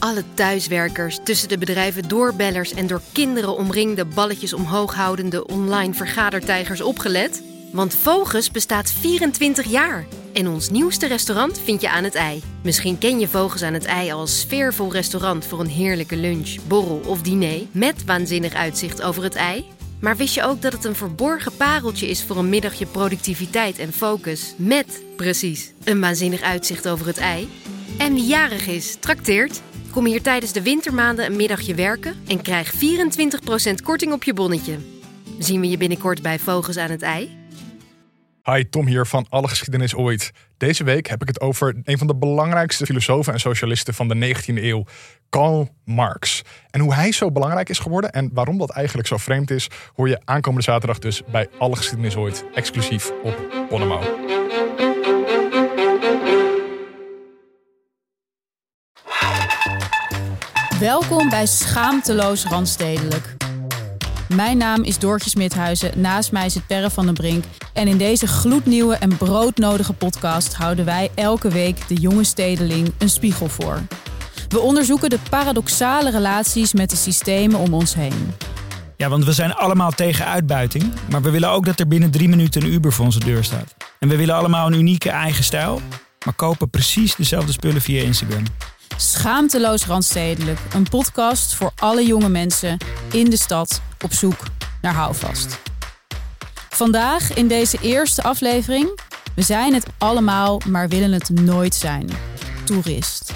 alle thuiswerkers, tussen de bedrijven doorbellers en door kinderen omringde balletjes omhoog houdende online vergadertijgers opgelet? Want Vogus bestaat 24 jaar. En ons nieuwste restaurant vind je aan het ei. Misschien ken je Vogus aan het ei als sfeervol restaurant voor een heerlijke lunch, borrel of diner met waanzinnig uitzicht over het ei. Maar wist je ook dat het een verborgen pareltje is voor een middagje productiviteit en focus met, precies, een waanzinnig uitzicht over het ei? En wie jarig is, trakteert. Kom hier tijdens de wintermaanden een middagje werken en krijg 24% korting op je bonnetje. Zien we je binnenkort bij Vogels aan het ei? Hi, Tom hier van Alle Geschiedenis Ooit. Deze week heb ik het over een van de belangrijkste filosofen en socialisten van de 19e eeuw, Karl Marx. En hoe hij zo belangrijk is geworden en waarom dat eigenlijk zo vreemd is, hoor je aankomende zaterdag dus bij Alle Geschiedenis Ooit, exclusief op Bonnemouw. Welkom bij Schaamteloos Randstedelijk. Mijn naam is Doortje Smithuizen, naast mij zit Perre van den Brink. En in deze gloednieuwe en broodnodige podcast houden wij elke week de jonge stedeling een spiegel voor. We onderzoeken de paradoxale relaties met de systemen om ons heen. Ja, want we zijn allemaal tegen uitbuiting. Maar we willen ook dat er binnen drie minuten een Uber voor onze deur staat. En we willen allemaal een unieke eigen stijl. Maar kopen precies dezelfde spullen via Instagram. Schaamteloos Randstedelijk, een podcast voor alle jonge mensen in de stad op zoek naar houvast. Vandaag in deze eerste aflevering, we zijn het allemaal, maar willen het nooit zijn. Toerist.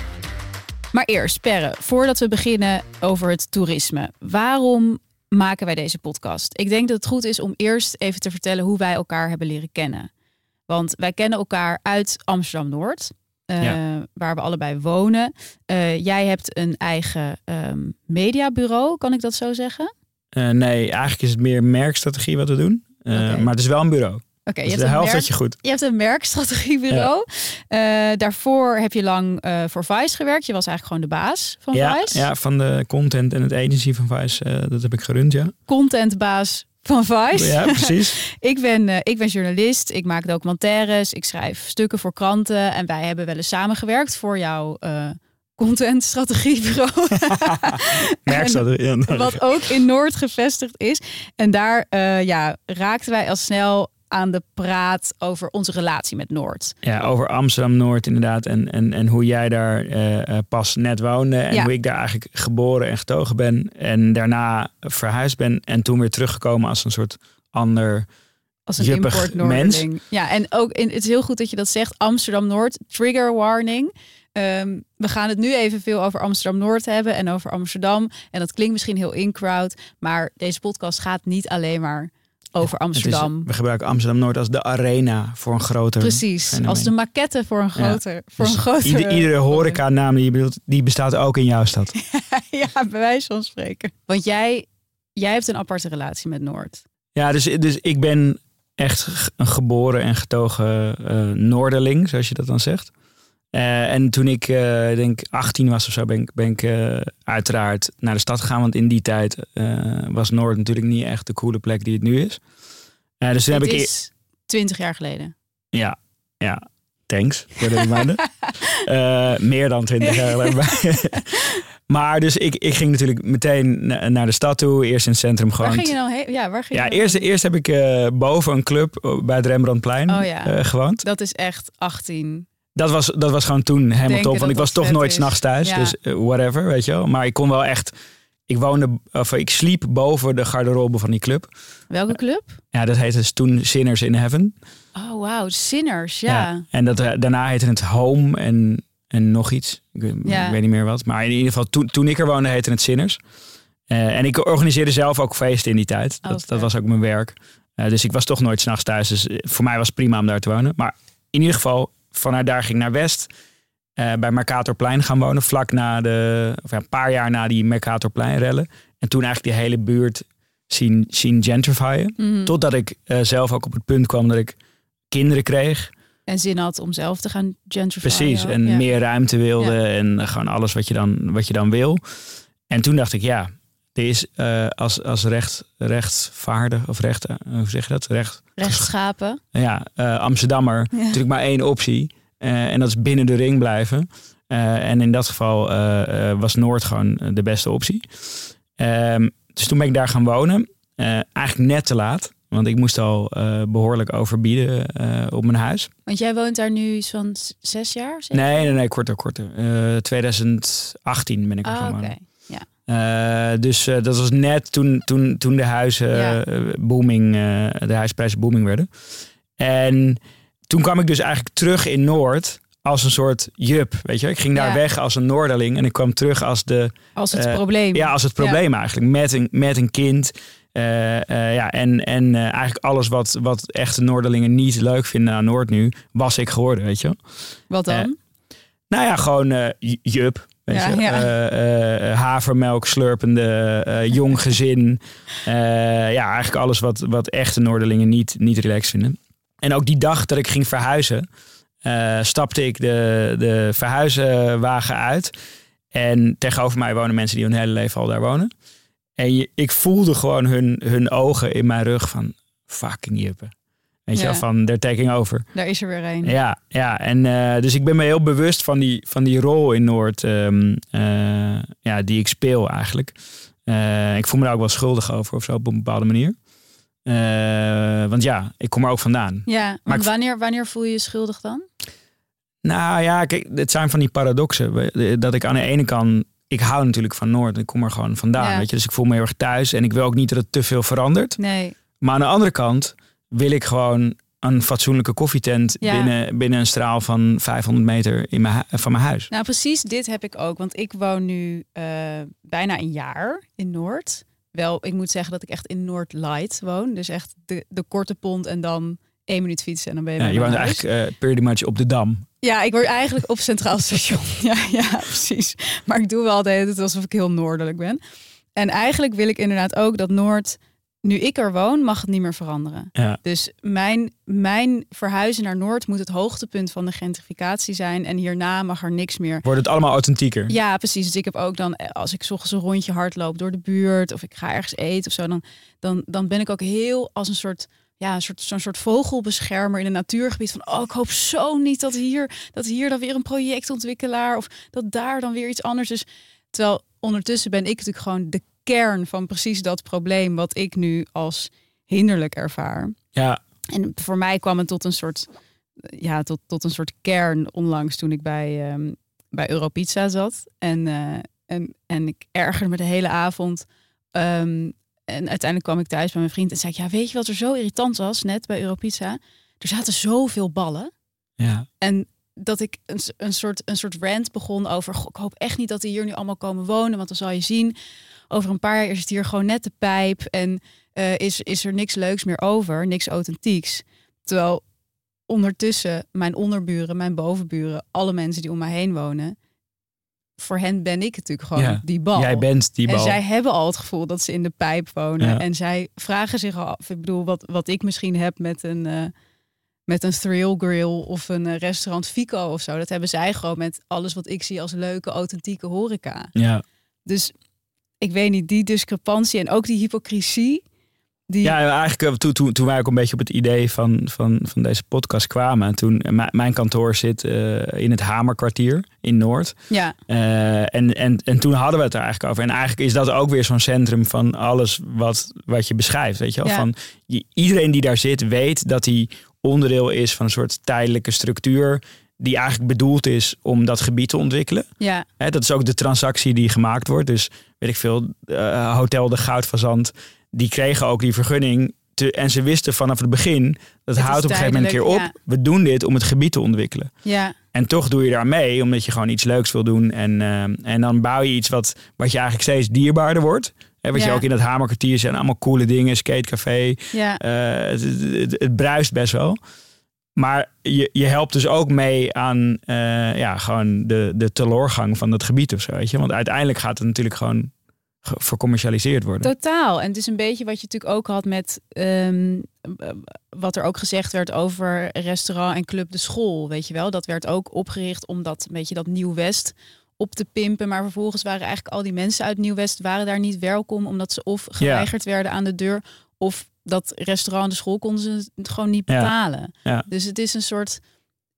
Maar eerst, Perre, voordat we beginnen over het toerisme. Waarom maken wij deze podcast? Ik denk dat het goed is om eerst even te vertellen hoe wij elkaar hebben leren kennen. Want wij kennen elkaar uit Amsterdam-Noord. Uh, Ja. waar we allebei wonen. Uh, jij hebt een eigen um, mediabureau, kan ik dat zo zeggen? Uh, nee, eigenlijk is het meer merkstrategie wat we doen. Okay. Maar het is wel een bureau. Oké, dus de helft dat je goed. Je hebt een merkstrategiebureau. Ja. daarvoor heb je lang voor Vice gewerkt. Je was eigenlijk gewoon de baas van ja, Vice. Ja, van de content en het agency van Vice. dat heb ik gerund, ja. Contentbaas van Vice. Ja, precies. ik, ben, uh, ik ben journalist, ik maak documentaires, ik schrijf stukken voor kranten. En wij hebben wel eens samengewerkt voor jouw uh, contentstrategiebureau. Wat ook in Noord gevestigd is. En daar uh, ja, raakten wij al snel aan de praat over onze relatie met Noord. Ja, over Amsterdam-Noord inderdaad. En, en, en hoe jij daar uh, pas net woonde. En Ja. hoe ik daar eigenlijk geboren en getogen ben. En daarna verhuisd ben. En toen weer teruggekomen als een soort ander... Als een import Ja, en ook in, het is heel goed dat je dat zegt. Amsterdam-Noord, trigger warning. Ehm, we gaan het nu even veel over Amsterdam-Noord hebben en over Amsterdam. En dat klinkt misschien heel in-crowd. Maar deze podcast gaat niet alleen maar over Amsterdam. Is- we gebruiken Amsterdam-Noord als de arena voor een groter Precies, fenomeen. als de maquette voor een groter, voor Dus een groter ieder- iedere horeca-naam die je bedoelt, die bestaat ook in jouw stad. ja, bij wijze van spreken. Want jij, jij hebt een aparte relatie met Noord. Ja, dus, dus ik ben echt een geboren en getogen eh, Noorderling, zoals je dat dan zegt. Eh, en toen ik eh, denk 18 was of zo, ben ik, ben ik eh, uiteraard naar de stad gegaan. Want in die tijd was Noord natuurlijk niet echt de coole plek die het nu is. Dus toen heb ik... e- is twintig jaar geleden. Ja, ja. Thanks voor de reminder. Meer dan 20 jaar geleden. maar dus ik, ik ging natuurlijk meteen na- naar de stad toe. Eerst in het centrum Waar gewoond. ging je dan heen? Ja, waar ging Ja, je eerst, heen? eerst heb ik boven een club bij het Rembrandtplein Oh ja. gewoond. Dat is echt 18. Dat was, dat was gewoon toen helemaal top. Want ik was toch nooit s'nachts thuis. Ja. Dus eh, whatever, weet je wel. Maar ik kon wel echt... Ik woonde, of ik sliep boven de garderobe van die club. Welke club? Ja, dat heette dus toen Sinners in Heaven. Oh, wauw. Sinners, ja. En dat, eh, daarna heette het Home en, en nog iets. Ik, weet- Ja. ik weet niet meer wat. Maar in ieder geval, toen, toen ik er woonde, heette het Sinners. Eh, en ik organiseerde zelf ook feesten in die tijd. Oh, Dat, dat was ook mijn werk. Dus ik was toch nooit s'nachts thuis. Dus voor mij was het prima om daar te wonen. Maar in ieder geval, vanuit daar ging ik naar West. eh, bij Mercatorplein gaan wonen. Vlak na de, of ja, een paar jaar na die Mercatorpleinrellen. En toen eigenlijk die hele buurt zien, zien gentrifyen. Mhm. Totdat ik eh, zelf ook op het punt kwam dat ik kinderen kreeg. En zin had om zelf te gaan gentrifyen. Precies, en ja. meer ruimte wilde en gewoon alles wat je dan, wat je dan wil. En toen dacht ik, ja, dit is eh, als, als recht, rechtvaardig, of recht, eh, hoe zeg je dat? Recht, Rechtschapen. ja, eh, Amsterdammer, Ja. natuurlijk maar één optie. en dat is binnen de ring blijven. En in dat geval was Noord gewoon de beste optie. Ehm, dus toen ben ik daar gaan wonen. Eigenlijk net te laat. Want ik moest al eh, behoorlijk overbieden op mijn huis. Want jij woont daar nu iets van z- zes jaar? Nee, nee, nee, korter, korter. Eh 2018 ben ik er Ah, gaan wonen. Eh, dus eh, dat was net toen, toen, toen de huizen Ja. eh, booming, de huisprijzen booming werden. En toen kwam ik dus eigenlijk terug in Noord als een soort jup, weet je. Ik ging daar Ja. weg als een Noorderling en ik kwam terug als de Als het probleem. ja, als het probleem eigenlijk. Met een, met een kind. Ja, en en eigenlijk alles wat, wat echte Noorderlingen niet leuk vinden aan Noord nu, was ik geworden, weet je. Wat dan? Nou ja, gewoon jup. Weet Ja, je? ja. Eh, eh, havermelk slurpende, eh, jong gezin. Ja, eigenlijk alles wat, wat echte Noorderlingen niet, niet relaxed vinden. En ook die dag dat ik ging verhuizen, stapte ik de, de verhuizenwagen uit. En tegenover mij wonen mensen die hun hele leven al daar wonen. En je, ik voelde gewoon hun, hun ogen in mijn rug van fucking juppen. Weet je Ja. wel, van they're taking over. Daar is er weer een. Ja, ja. En eh, dus ik ben me heel bewust van die, van die rol in Noord, ehm, eh, ja, die ik speel eigenlijk. Eh, ik voel me daar ook wel schuldig over of zo op een bepaalde manier. Want ja, ik kom er ook vandaan. Ja, ik- wanneer, wanneer voel je je schuldig dan? Nou ja, kijk, het zijn van die paradoxen. Dat ik aan de ene kant, ik hou natuurlijk van Noord, ik kom er gewoon vandaan, Ja. weet je. Dus ik voel me heel erg thuis en ik wil ook niet dat het te veel verandert. Nee. Maar aan de andere kant wil ik gewoon een fatsoenlijke koffietent Ja. binnen, binnen een straal van 500 meter in mijn, van mijn huis. Nou, precies dit heb ik ook. Want ik woon nu eh, bijna een jaar in Noord. Wel, ik moet zeggen dat ik echt in Noord Light woon. Dus echt de, de korte pont en dan één minuut fietsen en dan ben je Ja, je woont eigenlijk uh, pretty much op de Dam. Ja, ik word eigenlijk op Centraal Station. ja, ja, precies. Maar ik doe wel de hele tijd alsof ik heel noordelijk ben. En eigenlijk wil ik inderdaad ook dat Noord, nu ik er woon, mag het niet meer veranderen. Ja. Dus mijn, mijn verhuizen naar Noord moet het hoogtepunt van de gentrificatie zijn. En hierna mag er niks meer. Wordt het allemaal authentieker? Ja, precies. Dus ik heb ook dan, eh, als ik ochtends een rondje hardloop door de buurt of ik ga ergens eten of zo, dan, dan, dan ben ik ook heel als een soort, ja, een soort, zo'n soort vogelbeschermer in een natuurgebied. Van, oh, ik hoop zo niet dat hier, dat hier dan weer een projectontwikkelaar of dat daar dan weer iets anders is. Terwijl ondertussen ben ik natuurlijk gewoon de kern van precies dat probleem wat ik nu als hinderlijk ervaar. Ja, En voor mij kwam het tot een soort, ja, tot, tot een soort kern onlangs toen ik bij, ehm, bij Europizza zat. En, eh, en, en ik ergerde me de hele avond. Ehm, en uiteindelijk kwam ik thuis bij mijn vriend en zei ik, ja, weet je wat er zo irritant was net bij Europizza? Er zaten zoveel ballen. ja. En dat ik een, een, soort, een soort rant begon over... "Goh, ik hoop echt niet dat die hier nu allemaal komen wonen. Want dan zal je zien, over een paar jaar is het hier gewoon net de pijp. En eh, is, is er niks leuks meer over, niks authentieks. Terwijl ondertussen mijn onderburen, mijn bovenburen... alle mensen die om mij heen wonen... voor hen ben ik natuurlijk gewoon Ja, die bal. Jij bent die bal. En zij hebben al het gevoel dat ze in de pijp wonen. Ja. En zij vragen zich al af. Ik bedoel, wat, wat ik misschien heb met een, eh, met een thrill grill of een eh, restaurant Fico of zo. Dat hebben zij gewoon met alles wat ik zie als leuke, authentieke horeca. Ja. Dus ik weet niet, die discrepantie en ook die hypocrisie. Die, Ja, eigenlijk eh, toen, toen, toen wij ook een beetje op het idee van, van, van deze podcast kwamen. Toen, eh, mijn- kantoor zit eh, in het Hamerkwartier in Noord. ja, en, en, en toen hadden we het er eigenlijk over. En eigenlijk is dat ook weer zo'n centrum van alles wat, wat je beschrijft. Weet je wel? Ja. Van, je- iedereen die daar zit weet dat hij onderdeel is van een soort tijdelijke structuur. Die eigenlijk bedoeld is om dat gebied te ontwikkelen. ja, Hè, dat is ook de transactie die gemaakt wordt. Dus weet ik veel, eh, Hotel de Goudfazant, die kregen ook die vergunning. Te, en ze wisten vanaf het begin, dat is houdt op een gegeven moment een keer op. We doen dit om het gebied te ontwikkelen. ja, En toch doe je daar mee, omdat je gewoon iets leuks wil doen. En, eh, en dan bouw je iets wat, wat je eigenlijk steeds dierbaarder wordt. Hè, wat je ook in dat Hamerkwartier zijn, allemaal coole dingen, skatecafé. ja. Eh, het, het, het bruist best wel. Maar je, je helpt dus ook mee aan ja, gewoon de, de teloorgang van dat gebied of zo. Weet je? Want uiteindelijk gaat het natuurlijk gewoon ge- vercommercialiseerd worden. Totaal. En het is een beetje wat je natuurlijk ook had met ehm, eh, wat er ook gezegd werd over restaurant en club de school. Weet je wel, dat werd ook opgericht om dat een beetje dat Nieuw-West op te pimpen. Maar vervolgens waren eigenlijk al die mensen uit Nieuw-West waren daar niet welkom, omdat ze of geweigerd werden aan de deur, of dat restaurant de school konden ze het gewoon niet betalen. Ja. Dus het is een soort,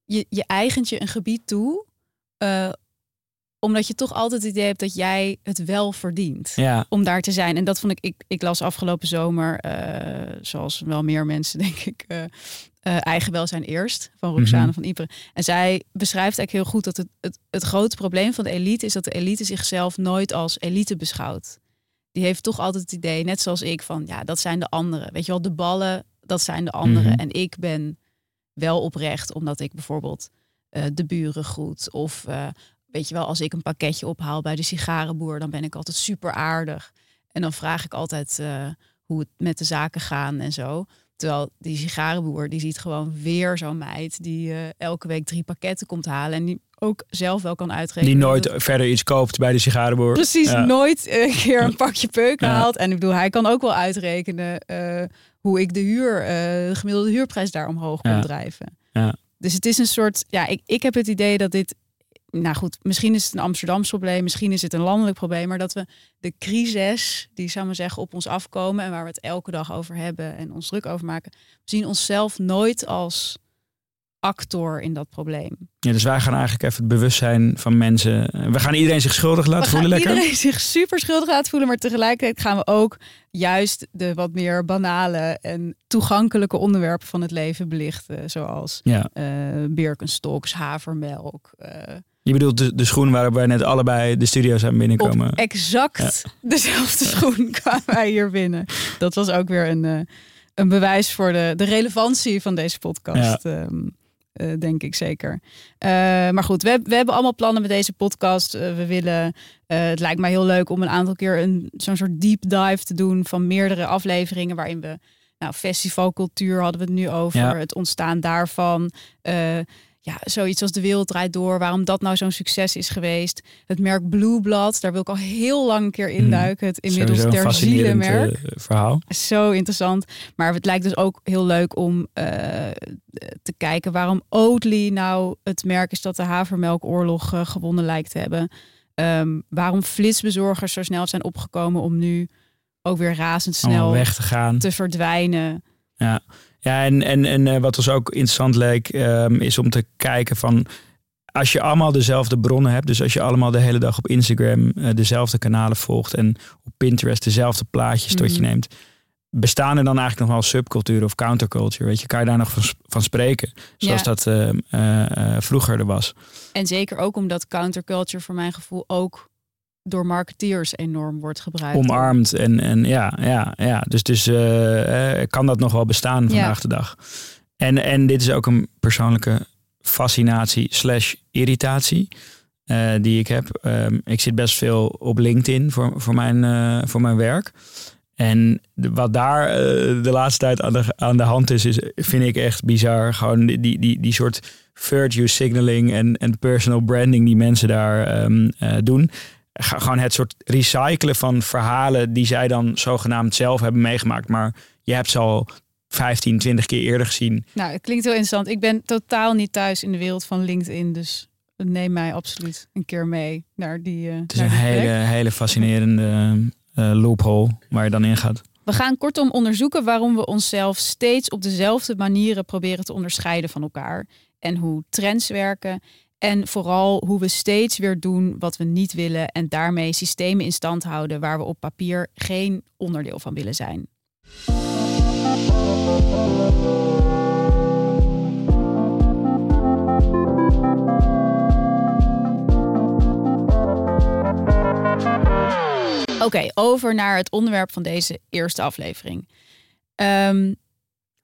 je, je eigent je een gebied toe. eh, omdat je toch altijd het idee hebt dat jij het wel verdient Ja, om daar te zijn. En dat vond ik, ik, ik las afgelopen zomer, eh, zoals wel meer mensen denk ik, eh, eh, Eigen Welzijn Eerst van Roxane Mhm. van Ypres. En zij beschrijft eigenlijk heel goed dat het, het, het grote probleem van de elite is dat de elite zichzelf nooit als elite beschouwt. Die heeft toch altijd het idee, net zoals ik, van ja, dat zijn de anderen. Weet je wel, de ballen, dat zijn de anderen. Mhm. En ik ben wel oprecht, omdat ik bijvoorbeeld de buren groet. Of weet je wel, als ik een pakketje ophaal bij de sigarenboer, dan ben ik altijd super aardig. En dan vraag ik altijd eh, hoe het met de zaken gaan en zo. Terwijl die sigarenboer, die ziet gewoon weer zo'n meid die eh, elke week drie pakketten komt halen. En die ook zelf wel kan uitrekenen. die nooit verder iets koopt bij de sigarenboer. Precies, Ja. nooit een keer een pakje peuk Ja. haalt. En ik bedoel, hij kan ook wel uitrekenen eh, hoe ik de huur, de gemiddelde huurprijs daar omhoog kan drijven. Ja. Dus het is een soort, ja, ik, ik heb het idee dat dit, nou goed, misschien is het een Amsterdams probleem, misschien is het een landelijk probleem, maar dat we de crisis, die zou maar zeggen, op ons afkomen en waar we het elke dag over hebben en ons druk over maken, we zien onszelf nooit als actor in dat probleem. Ja, dus wij gaan eigenlijk even het bewustzijn van mensen. We gaan iedereen zich schuldig laten we voelen. gaan Lekker. iedereen zich super schuldig laten voelen, maar tegelijkertijd gaan we ook juist de wat meer banale en toegankelijke onderwerpen van het leven belichten, zoals Ja. eh Birkenstocks, havermelk. eh, Je bedoelt de, de schoen waarop wij net allebei de studio zijn binnenkomen. op exact dezelfde schoen kwamen wij hier binnen. Dat was ook weer een, eh, een bewijs voor de, de relevantie van deze podcast. ehm, eh, denk ik zeker. Eh, maar goed, we, we hebben allemaal plannen met deze podcast. We willen, het lijkt mij heel leuk om een aantal keer een, zo'n soort deep dive te doen van meerdere afleveringen waarin we, nou, festivalcultuur hadden we het nu over, Ja. het ontstaan daarvan. Ja, zoiets als de wereld draait door, waarom dat nou zo'n succes is geweest. Het merk Blueblad, daar wil ik al heel lang een keer induiken. Het inmiddels Sowieso ter ziele merk. eh, verhaal. Zo interessant. Maar het lijkt dus ook heel leuk om eh, te kijken waarom Oatly nou het merk is dat de havermelkoorlog eh, gewonnen lijkt te hebben. Ehm, waarom flitsbezorgers zo snel zijn opgekomen om nu ook weer razendsnel weg te gaan. te verdwijnen. Ja, ja en, en, en eh, wat ons ook interessant leek, ehm, is om te kijken van. Als je allemaal dezelfde bronnen hebt, dus als je allemaal de hele dag op Instagram eh, dezelfde kanalen volgt en op Pinterest dezelfde plaatjes tot je Mhm. neemt, bestaan er dan eigenlijk nog wel subcultuur of counterculture? Weet je, kan je daar nog van, van spreken? Zoals Ja. dat eh, eh, eh, vroeger er was. En zeker ook omdat counterculture voor mijn gevoel ook door marketeers enorm wordt gebruikt. Omarmd en, en ja, ja, ja. Dus, dus eh, eh, kan dat nog wel bestaan vandaag de dag. En, en dit is ook een persoonlijke fascinatie slash irritatie eh, die ik heb. Ehm, ik zit best veel op LinkedIn voor, voor, mijn, voor mijn werk. En de- wat daar de laatste tijd aan de, aan de hand is, is, vind ik echt bizar. Gewoon die, die, die, die soort virtue signaling en, en personal branding die mensen daar ehm, eh, doen. Gewoon het soort recyclen van verhalen die zij dan zogenaamd zelf hebben meegemaakt. Maar je hebt ze al 15, 20 keer eerder gezien. Nou, het klinkt heel interessant. Ik ben totaal niet thuis in de wereld van LinkedIn, dus neem mij absoluut een keer mee naar die. eh Het is een plek. hele, hele fascinerende eh, loophole waar je dan in gaat. We gaan kortom onderzoeken waarom we onszelf steeds op dezelfde manieren proberen te onderscheiden van elkaar. En hoe trends werken. En vooral hoe we steeds weer doen wat we niet willen. En daarmee systemen in stand houden waar we op papier geen onderdeel van willen zijn. Oké, over naar het onderwerp van deze eerste aflevering. Ehm,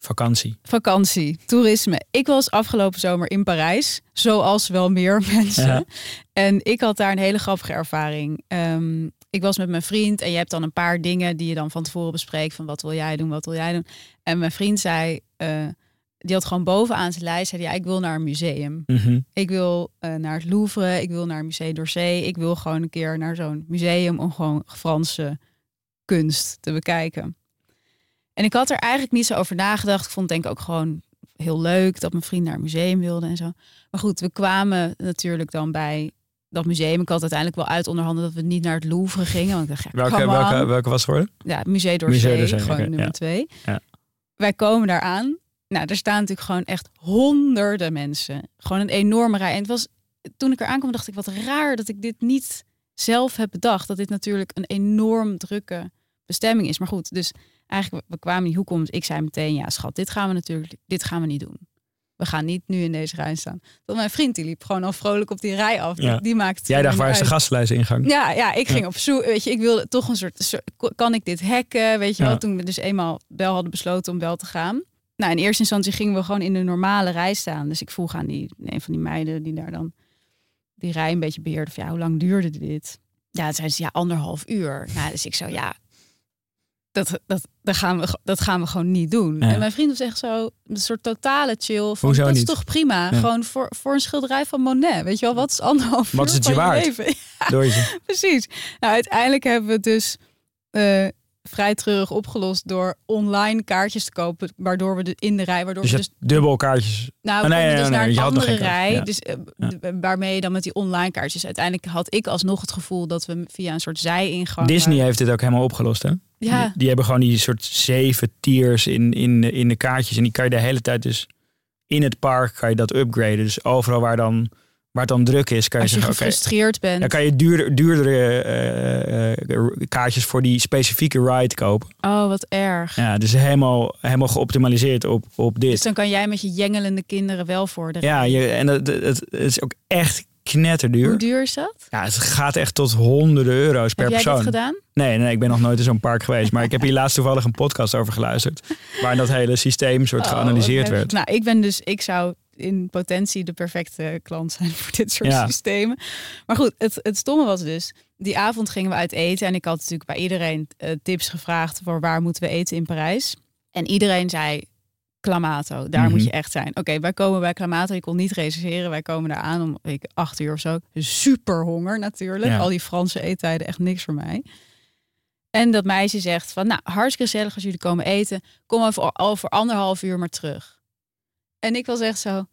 Vakantie. vakantie, toerisme. Ik was afgelopen zomer in Parijs, zoals wel meer mensen. Ja. En ik had daar een hele grappige ervaring. Ehm, ik was met mijn vriend en je hebt dan een paar dingen die je dan van tevoren bespreekt. Van wat wil jij doen, wat wil jij doen. En mijn vriend zei, eh, die had gewoon bovenaan zijn lijst, zei hij, ja, ik wil naar een museum. Mhm. Ik wil eh, naar het Louvre, ik wil naar Musée d'Orsay. Ik wil gewoon een keer naar zo'n museum om gewoon Franse kunst te bekijken. En ik had er eigenlijk niet zo over nagedacht. Ik vond het denk ik ook gewoon heel leuk dat mijn vriend naar een museum wilde en zo. Maar goed, we kwamen natuurlijk dan bij dat museum. Ik had uiteindelijk wel uit onderhanden dat we niet naar het Louvre gingen. Want ik dacht, ja, Welke, welke, was het geworden? Ja, het Musée d'Orsay, gewoon nummer ja. twee. Ja. Wij komen daar aan. Nou, er staan natuurlijk gewoon echt honderden mensen. Gewoon een enorme rij. En het was toen ik er aankwam, dacht ik wat raar dat ik dit niet zelf heb bedacht. Dat dit natuurlijk een enorm drukke bestemming is. Maar goed, dus eigenlijk, we kwamen die hoek om. Ik zei meteen, ja schat, dit gaan we natuurlijk, dit gaan we niet doen. We gaan niet nu in deze rij staan. Want mijn vriend die liep gewoon al vrolijk op die rij af. Ja. Die maakt Jij dacht, waar is de gastlijstingang? Ja, ja, ik ging Ja. op zoek. Weet je, ik wilde toch een soort, soort- kan ik dit hacken? Weet je Ja. wel, toen we dus eenmaal wel hadden besloten om wel te gaan. Nou, in eerste instantie gingen we gewoon in de normale rij staan. Dus ik vroeg aan die, een van die meiden die daar dan die rij een beetje beheerde. Van, ja, hoe lang duurde dit? Ja, toen zei ze, ja, anderhalf uur. Nou, dus ik zo, ja, dat, dat, dat, gaan, we, dat gaan we gewoon niet doen. Ja. En mijn vriend was echt zo, een soort totale chill. Van, Hoezo dat is toch prima? Ja. Gewoon voor, voor een schilderij van Monet. Weet je wel, wat is anderhalf Wat is het je waard? leven? Precies. Nou, uiteindelijk hebben we het dus eh, vrij treurig opgelost door online kaartjes te kopen, waardoor we de, in de rij, waardoor Dus we dus, dubbel kaartjes. nou, Oh, nee, nee, dus nee, naar je een andere rij, dus eh, waarmee je dan met die online kaartjes. Uiteindelijk had ik alsnog het gevoel dat we via een soort zijingang. Disney waren. heeft dit ook helemaal opgelost, hè? Ja, Die, die hebben gewoon die soort zeven tiers in, in, in de kaartjes. En die kan je de hele tijd dus in het park kan je dat upgraden. Dus overal waar, dan, waar het dan druk is, kan je als je zeggen... gefrustreerd bent. dan kan je duurder, duurdere eh, eh, kaartjes voor die specifieke ride kopen. Oh, wat erg. Ja, dus helemaal, helemaal geoptimaliseerd op, op dit. Dus dan kan jij met je jengelende kinderen wel voor de Ja, je, en het, het, het is ook echt knetterduur. Hoe duur is dat? Ja, het gaat echt tot honderden euro's per Heb jij persoon. dat gedaan? Nee, nee, ik ben nog nooit in zo'n park geweest. Maar ik heb hier laatst toevallig een podcast over geluisterd. Waar dat hele systeem soort Oh, geanalyseerd werd. Nou, ik ben dus, ik zou in potentie de perfecte klant zijn voor dit soort Ja. systemen. Maar goed, het, het stomme was dus, die avond gingen we uit eten en ik had natuurlijk bij iedereen eh, tips gevraagd voor waar moeten we eten in Parijs. En iedereen zei Clamato, daar Mhm. moet je echt zijn. Oké, wij komen bij Clamato, je kon niet reserveren. Wij komen daar aan om ik, acht uur of zo. Super honger natuurlijk. Ja. Al die Franse eettijden, echt niks voor mij. En dat meisje zegt van, nou, hartstikke gezellig als jullie komen eten. Kom over, over anderhalf uur maar terug. En ik was echt zo,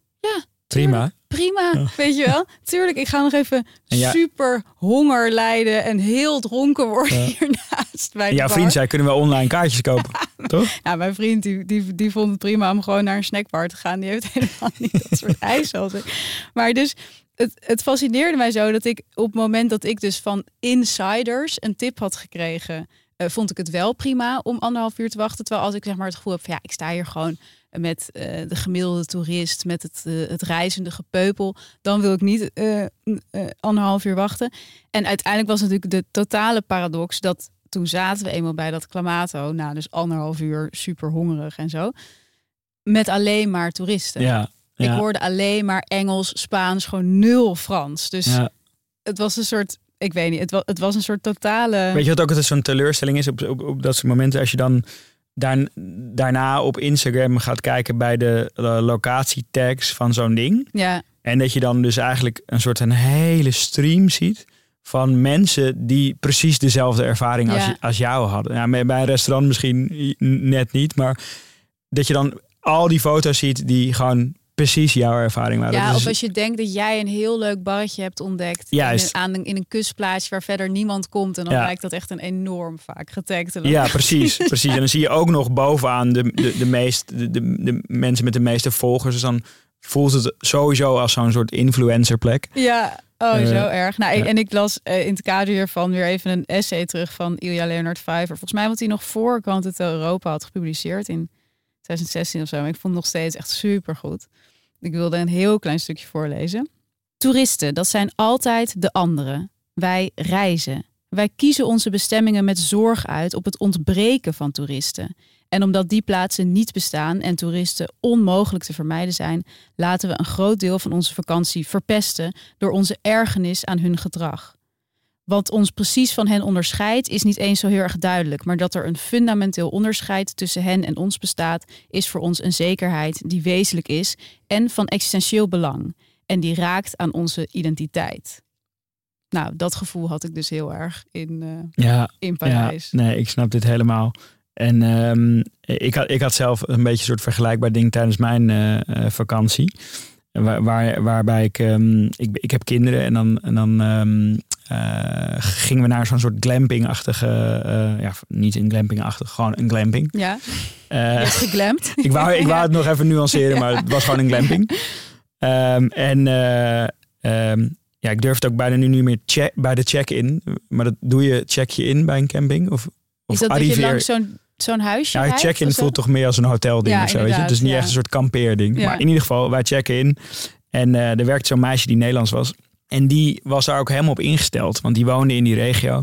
Prima. prima, Ja. weet je wel. Tuurlijk, ik ga nog even ja- super honger lijden en heel dronken worden hiernaast bij jouw vriend zei, kunnen we online kaartjes kopen? Toch? Ja, mijn vriend die, die, die vond het prima om gewoon naar een snackbar te gaan. Die heeft helemaal niet dat soort ijs. Maar dus, het, het fascineerde mij zo dat ik op het moment dat ik dus van insiders een tip had gekregen, eh, vond ik het wel prima om anderhalf uur te wachten. Terwijl als ik zeg maar het gevoel heb van ja, ik sta hier gewoon met eh, de gemiddelde toerist, met het, eh, het reizende gepeupel, dan wil ik niet eh, anderhalf uur wachten. En uiteindelijk was natuurlijk de totale paradox dat toen zaten we eenmaal bij dat Clamato, nou dus anderhalf uur super hongerig en zo, met alleen maar toeristen. Ja. Ik hoorde alleen maar Engels, Spaans, gewoon nul Frans. Dus ja. het was een soort, ik weet niet, het was, het was een soort totale. Weet je wat ook altijd zo'n teleurstelling is op, op, op dat soort momenten? Als je dan daar, daarna op Instagram gaat kijken bij de uh, locatietags van zo'n ding. Ja, En dat je dan dus eigenlijk een soort een hele stream ziet van mensen die precies dezelfde ervaring als, Ja. als jou hadden. Ja, bij een restaurant misschien net niet, maar dat je dan al die foto's ziet die gewoon precies jouw ervaring waren. ja is- of als je denkt dat jij een heel leuk barretje hebt ontdekt. Juist. In een, aan een, in een kustplaatsje waar verder niemand komt. En dan Ja. lijkt dat echt een enorm vaak getagde. Ja, precies, precies. En dan zie je ook nog bovenaan de, de, de, meest, de, de, de mensen met de meeste volgers. Dus dan voelt het sowieso als zo'n soort influencerplek. Ja, oh, Eh, zo erg. Nou, ik- ja. en ik las eh, in het kader hiervan weer even een essay terug van Ilja Leonard Vijver. Volgens mij wat hij nog voor Quant het Europa had gepubliceerd in 2016 of zo. Maar ik vond het nog steeds echt super goed. Ik wilde een heel klein stukje voorlezen. Toeristen, dat zijn altijd de anderen. Wij reizen. Wij kiezen onze bestemmingen met zorg uit op het ontbreken van toeristen. En omdat die plaatsen niet bestaan en toeristen onmogelijk te vermijden zijn, laten we een groot deel van onze vakantie verpesten door onze ergernis aan hun gedrag. Wat ons precies van hen onderscheidt, is niet eens zo heel erg duidelijk, maar dat er een fundamenteel onderscheid tussen hen en ons bestaat, is voor ons een zekerheid die wezenlijk is en van existentieel belang. En die raakt aan onze identiteit. Nou, dat gevoel had ik dus heel erg in, eh, Ja, in ja, Parijs. nee, ik snap dit helemaal. En ehm, ik, had, ik had zelf een beetje een soort vergelijkbaar ding tijdens mijn eh, eh, vakantie. Waar, waar, waarbij ik, ehm, ik, ik heb kinderen en dan, en dan ehm, eh, gingen we naar zo'n soort glamping-achtige, eh, ja, niet een glamping-achtig, gewoon een glamping. Ja, Eh, je geglamd. ik, wou, ik wou het nog even nuanceren, maar het was gewoon een glamping. Ehm, en, eh, ehm, ja, ik durf het ook bijna nu niet meer check, bij de check-in. Maar dat doe je, check je in bij een camping? Of, of Is dat dat je arriveer- langs zo'n zo'n huisje Ja, check-in voelt toch meer als een hotelding Ja, of zo, weet je? Het is niet ja. echt een soort kampeerding. Ja. Maar in ieder geval, wij checken in. En eh, er werkte zo'n meisje die Nederlands was. En die was daar ook helemaal op ingesteld. Want die woonde in die regio.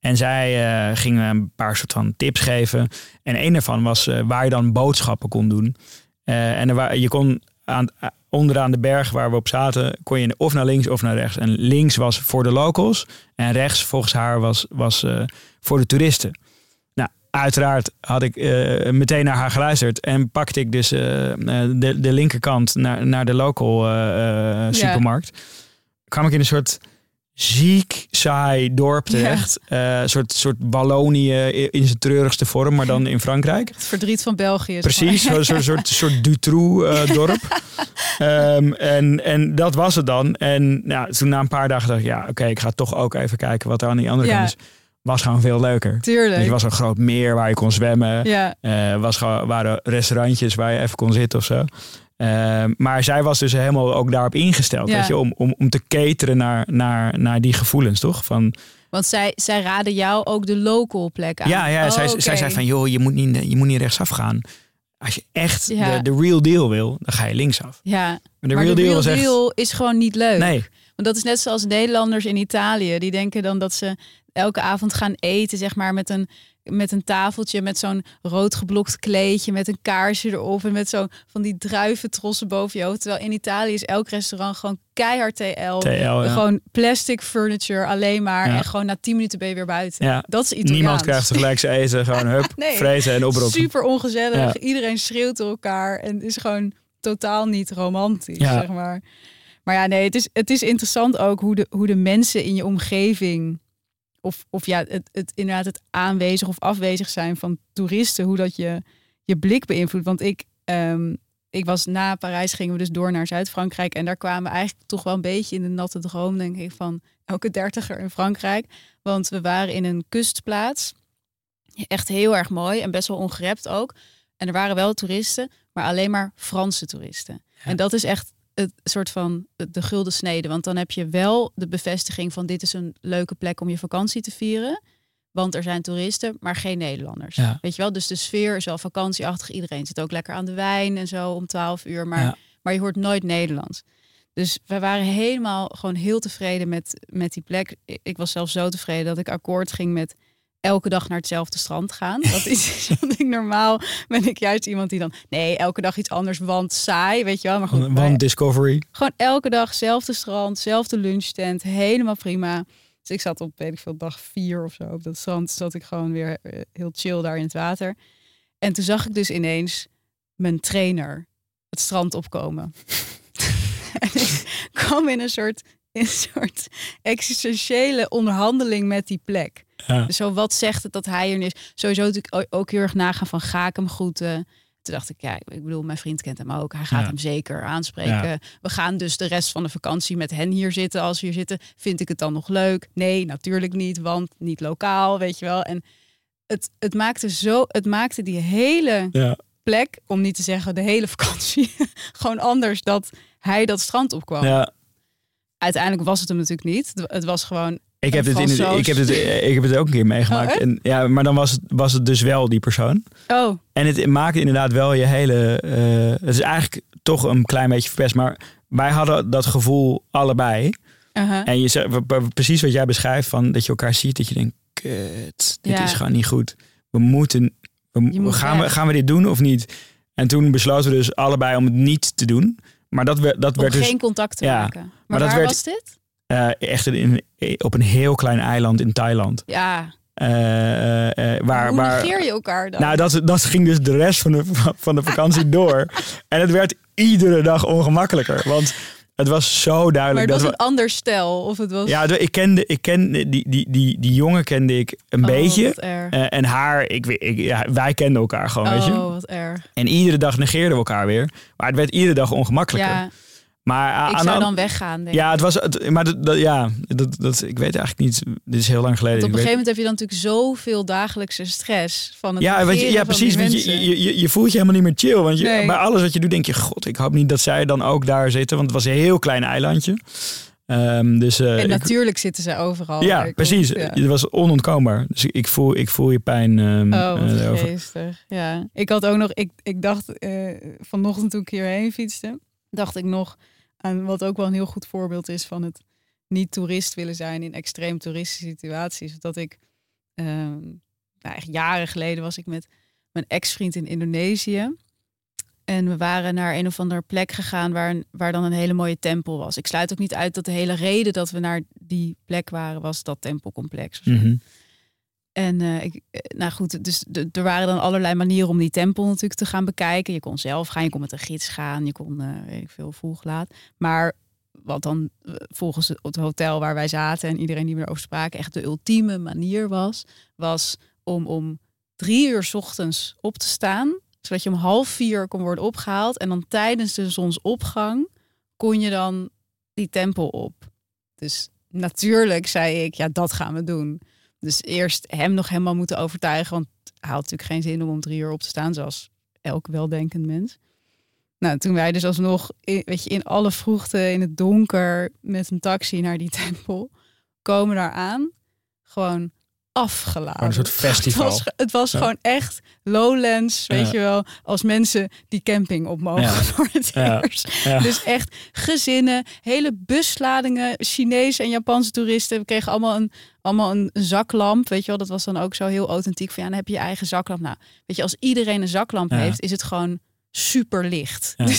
En zij eh ging een paar soort van tips geven. En een daarvan was eh, waar je dan boodschappen kon doen. Eh, en er je kon aan, onderaan de berg waar we op zaten, kon je of naar links of naar rechts. En links was voor de locals. En rechts, volgens haar, was, was voor de toeristen. Nou, uiteraard had ik meteen naar haar geluisterd. En pakte ik dus de, de linkerkant naar, naar de local supermarkt. Kwam ik in een soort ziek, saai dorp terecht. Eh, een soort, soort Wallonië in zijn treurigste vorm, maar dan in Frankrijk. Het verdriet van België. Precies, zo'n soort, soort, soort Dutroux-dorp. Ehm, en, en dat was het dan. En nou, toen na een paar dagen dacht ik, ja, oké, ik ga toch ook even kijken wat er aan die andere Ja. kant is. Was gewoon veel leuker. Tuurlijk. Er was een groot meer waar je kon zwemmen. ja. Eh, was gewoon, waren restaurantjes waar je even kon zitten of zo. Ehm, maar zij was dus helemaal ook daarop ingesteld. Ja. Weet je, om, om, om te cateren naar, naar, naar die gevoelens, toch? Van, Want zij, zij raden jou ook de local plek aan. ja, ja Oh, zij, zij zei van, joh, je moet niet, je moet niet rechtsaf gaan. Als je echt Ja. de, de real deal wil, dan ga je linksaf. Ja, Maar de maar real de deal real was echt... deal is gewoon niet leuk. Nee, Want dat is net zoals Nederlanders in Italië. Die denken dan dat ze elke avond gaan eten, zeg maar, met een, met een tafeltje, met zo'n rood geblokt kleedje, met een kaarsje erop en met zo van die druiventrossen boven je hoofd. Terwijl in Italië is elk restaurant gewoon keihard TL. TL, ja. Gewoon plastic furniture alleen maar. Ja. En gewoon na 10 minuten ben je weer buiten. Ja. Dat is Italiaans. niemand krijgt tegelijk zijn eten. Gewoon hup, Nee. vreten en oproepen. Super ongezellig. Iedereen schreeuwt door elkaar en is gewoon totaal niet romantisch, zeg maar. Maar ja, nee, het is, het is interessant ook hoe de, hoe de mensen in je omgeving, of, of ja, het, het inderdaad het aanwezig of afwezig zijn van toeristen, hoe dat je, je blik beïnvloedt. Want ik, ehm, ik was na Parijs, gingen we dus door naar Zuid-Frankrijk en daar kwamen we eigenlijk toch wel een beetje in de natte droom, denk ik, van elke dertiger in Frankrijk. Want we waren in een kustplaats. Echt heel erg mooi en best wel ongerept ook. En er waren wel toeristen, maar alleen maar Franse toeristen. En dat is echt het soort van de, de gulden snede. Want dan heb je wel de bevestiging van dit is een leuke plek om je vakantie te vieren. Want er zijn toeristen, maar geen Nederlanders. Ja. Weet je wel? Dus de sfeer is wel vakantieachtig. Iedereen zit ook lekker aan de wijn en zo om 12 uur. Maar, Ja. maar je hoort nooit Nederlands. Dus wij waren helemaal gewoon heel tevreden met, met die plek. Ik- was zelfs zo tevreden dat ik akkoord ging met elke dag naar hetzelfde strand gaan. Dat is wat ik normaal ben ik juist iemand die dan nee elke dag iets anders want saai weet je wel. Maar goed wij- Want Discovery. gewoon elke dag zelfde strand zelfde lunchtent helemaal prima. Dus ik zat op weet ik veel dag vier of zo op dat strand zat ik gewoon weer eh, heel chill daar in het water. En toen zag ik dus ineens mijn trainer het strand opkomen. En ik kwam in een soort in een soort existentiële onderhandeling met die plek Ja. dus zo, wat zegt het dat hij er is? Sowieso natuurlijk ook heel erg nagaan van ga ik hem groeten? Toen dacht ik, ja, ik bedoel, mijn vriend kent hem ook. Hij gaat Ja. hem zeker aanspreken. Ja. We gaan dus de rest van de vakantie met hen hier zitten. Als we hier zitten, vind ik het dan nog leuk? Nee, natuurlijk niet, want niet lokaal, weet je wel. En het, het maakte zo, het maakte die hele Ja. plek, om niet te zeggen de hele vakantie, gewoon anders dat hij dat strand opkwam. ja. Uiteindelijk was het hem natuurlijk niet. Het was gewoon Ik heb, het in het, ik, heb het, ik heb het ook een keer meegemaakt. Oh, en, ja, maar dan was het, was het dus wel die persoon. Oh, En het maakt inderdaad wel je hele... eh, het is eigenlijk toch een klein beetje verpest. Maar wij hadden dat gevoel allebei. uh-huh. En je zegt, precies wat jij beschrijft, van dat je elkaar ziet, dat je denkt, kut, dit Ja. is gewoon niet goed. We moeten, we, gaan, we, gaan we dit doen of niet? En toen besloten we dus allebei om het niet te doen. Maar dat, werd dat om werd dus geen contact te ja, maken. Maar, maar dat waar werd- was dit? Eh, echt in, op een heel klein eiland in Thailand. Ja, Eh, eh, waar, hoe waar, negeer je elkaar dan? nou, dat, dat ging dus de rest van de, van de vakantie door. En het werd iedere dag ongemakkelijker. Want het was zo maar duidelijk het was dat een ander stel. Of het was... Ja, ik kende, ik kende die, die, die, die jongen kende ik een Oh, beetje. Eh, en haar, ik, ik, ja, wij kenden elkaar gewoon, weet je. Oh, wat erg. En iedere dag negeerden we elkaar weer. Maar het werd iedere dag ongemakkelijker. Ja, maar ah, ik aan zou dan weggaan, denk. Ja, het was, het, maar dat, dat- ja, dat, dat, ik weet eigenlijk niet. Dit is heel lang geleden. Want op een gegeven moment heb je dan natuurlijk zoveel dagelijkse stress van het ja, je, ja, precies. Want je, je, je, je voelt je helemaal niet meer chill. Want je, Nee. bij alles wat je doet, denk je: God, ik hoop niet dat zij dan ook daar zitten. Want het was een heel klein eilandje. Ehm, dus, uh, en natuurlijk zitten ze overal. Ja, precies. Ja. Het was onontkoombaar. Dus ik, ik, voel, ik voel je pijn. Um, oh, wat geestig. Ja. Ik had ook nog, ik, ik dacht vanochtend toen ik hierheen fietste, dacht ik nog aan wat ook wel een heel goed voorbeeld is van het niet toerist willen zijn in extreem toeristische situaties. Dat ik, ehm, nou, echt jaren geleden was ik met mijn ex-vriend in Indonesië. En we waren naar een of andere plek gegaan waar, waar dan een hele mooie tempel was. Ik sluit ook niet uit dat de hele reden dat we naar die plek waren, was dat tempelcomplex. Mm En uh, ik, eh, nou goed, dus er waren dan allerlei manieren om die tempel natuurlijk te gaan bekijken. Je kon zelf gaan, je kon met een gids gaan, je kon, uh, weet ik veel, vroeg laat. Maar wat dan volgens het hotel waar wij zaten en iedereen die erover spraken, echt de ultieme manier was, was om om drie uur ochtends op te staan zodat je om half vier kon worden opgehaald. En dan tijdens de zonsopgang kon je dan die tempel op. Dus natuurlijk zei ik, ja, dat gaan we doen. Dus eerst hem nog helemaal moeten overtuigen. Want hij had natuurlijk geen zin om om drie uur op te staan, zoals elk weldenkend mens. Nou, toen wij dus alsnog, weet je, in alle vroegte, in het donker, met een taxi naar die tempel, komen daar aan. Gewoon afgeladen. een soort festival. Het was, het was gewoon echt lowlands, weet je wel. Als mensen die camping op mogen voor het eerst. Dus echt gezinnen, hele busladingen, Chinese en Japanse toeristen. We kregen allemaal een, allemaal een zaklamp, weet je wel. Dat was dan ook zo heel authentiek. Van ja, dan heb je je eigen zaklamp. Nou, weet je, als iedereen een zaklamp heeft, is het gewoon super licht. Ja.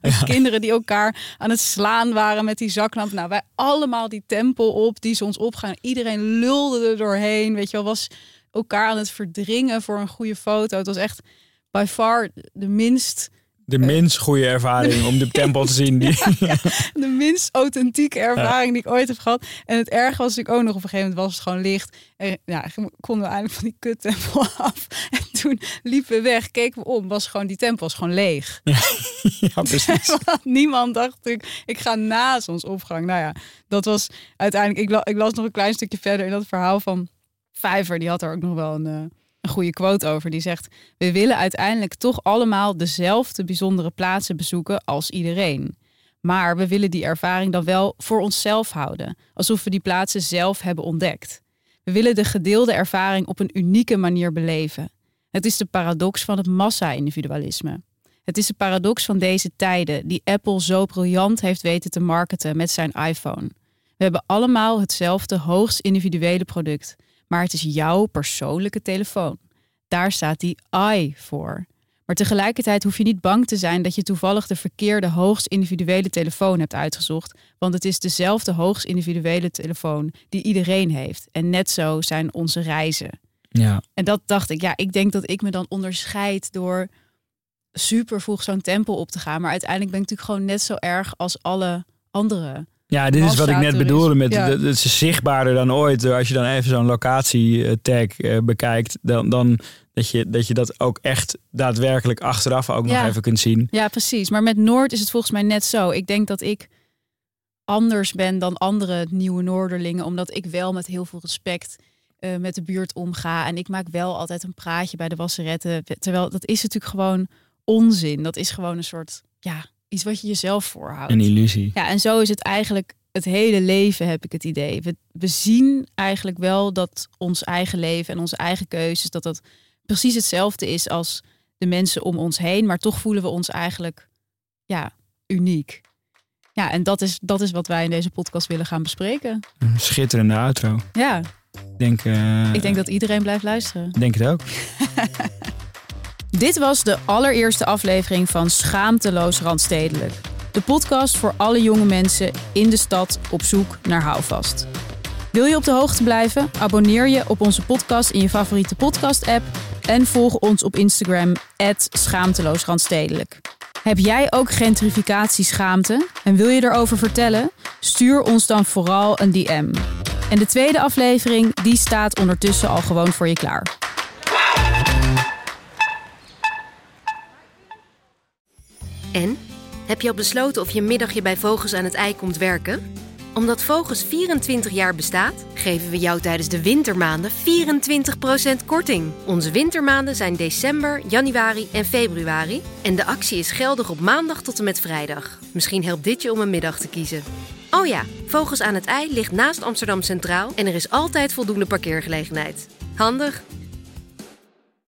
Dus kinderen die elkaar aan het slaan waren met die zaklamp. Nou, wij allemaal die tempel op, die ons opgaan. Iedereen lulde er doorheen. Weet je wel, was elkaar aan het verdringen voor een goede foto. Het was echt by far de minst de minst goede ervaring om de tempel te zien. Die... de minst authentieke ervaring die ik ooit heb gehad. En het erg was ik ook nog op een gegeven moment was het gewoon licht. En ja, konden we eindelijk van die kuttempel af. En toen liepen we weg, keken we om, was gewoon die tempel was gewoon leeg. Ja, precies. Niemand dacht ik, ik ga na zonsopgang. Nou ja, dat was uiteindelijk. Ik, ik las nog een klein stukje verder in dat verhaal van Vijver. Die had er ook nog wel een. Een goede quote over. Die zegt: We willen uiteindelijk toch allemaal dezelfde bijzondere plaatsen bezoeken als iedereen. Maar we willen die ervaring dan wel voor onszelf houden, alsof we die plaatsen zelf hebben ontdekt. We willen de gedeelde ervaring op een unieke manier beleven. Het is de paradox van het massa-individualisme. Het is de paradox van deze tijden, die Apple zo briljant heeft weten te marketen met zijn iPhone. We hebben allemaal hetzelfde hoogst individuele product, maar het is jouw persoonlijke telefoon. Daar staat die I voor. Maar tegelijkertijd hoef je niet bang te zijn dat je toevallig de verkeerde hoogst individuele telefoon hebt uitgezocht, want het is dezelfde hoogst individuele telefoon die iedereen heeft. En net zo zijn onze reizen. Ja. En dat dacht ik, ja, ik denk dat ik me dan onderscheid door super vroeg zo'n tempel op te gaan, maar uiteindelijk ben ik natuurlijk gewoon net zo erg als alle andere ja, dit is wat ik net bedoelde met ja. het is zichtbaarder dan ooit. Als je dan even zo'n locatie-tag eh, bekijkt, dan, dan dat, je, dat je dat ook echt daadwerkelijk achteraf ook nog even kunt zien. Ja, precies. Maar met Noord is het volgens mij net zo. Ik denk dat ik anders ben dan andere nieuwe Noorderlingen, omdat ik wel met heel veel respect uh, met de buurt omga. En ik maak wel altijd een praatje bij de wasseretten. Terwijl dat is natuurlijk gewoon onzin. Dat is gewoon een soort, ja, iets wat je jezelf voorhoudt. Een illusie. Ja, en zo is het eigenlijk het hele leven, heb ik het idee. We, we zien eigenlijk wel dat ons eigen leven en onze eigen keuzes, dat dat precies hetzelfde is als de mensen om ons heen, maar toch voelen we ons eigenlijk ja, uniek. Ja, en dat is, dat is wat wij in deze podcast willen gaan bespreken. Een schitterende outro. Ja. Denk, uh, ik denk dat iedereen blijft luisteren. Denk het ook. Dit was de allereerste aflevering van Schaamteloos Randstedelijk. De podcast voor alle jonge mensen in de stad op zoek naar houvast. Wil je op de hoogte blijven? Abonneer je op onze podcast in je favoriete podcast-app en volg ons op Instagram schaamteloosrandstedelijk. Heb jij ook gentrificatieschaamte en wil je erover vertellen? Stuur ons dan vooral een DM. En de tweede aflevering die staat ondertussen al gewoon voor je klaar. En? Heb je al besloten of je middagje bij Vogels aan het ei komt werken? Omdat Vogels 24 jaar bestaat, geven we jou tijdens de wintermaanden 24% korting. Onze wintermaanden zijn december, januari en februari. En de actie is geldig op maandag tot en met vrijdag. Misschien helpt dit je om een middag te kiezen. Oh ja, Vogels aan het IJ ligt naast Amsterdam Centraal en er is altijd voldoende parkeergelegenheid. Handig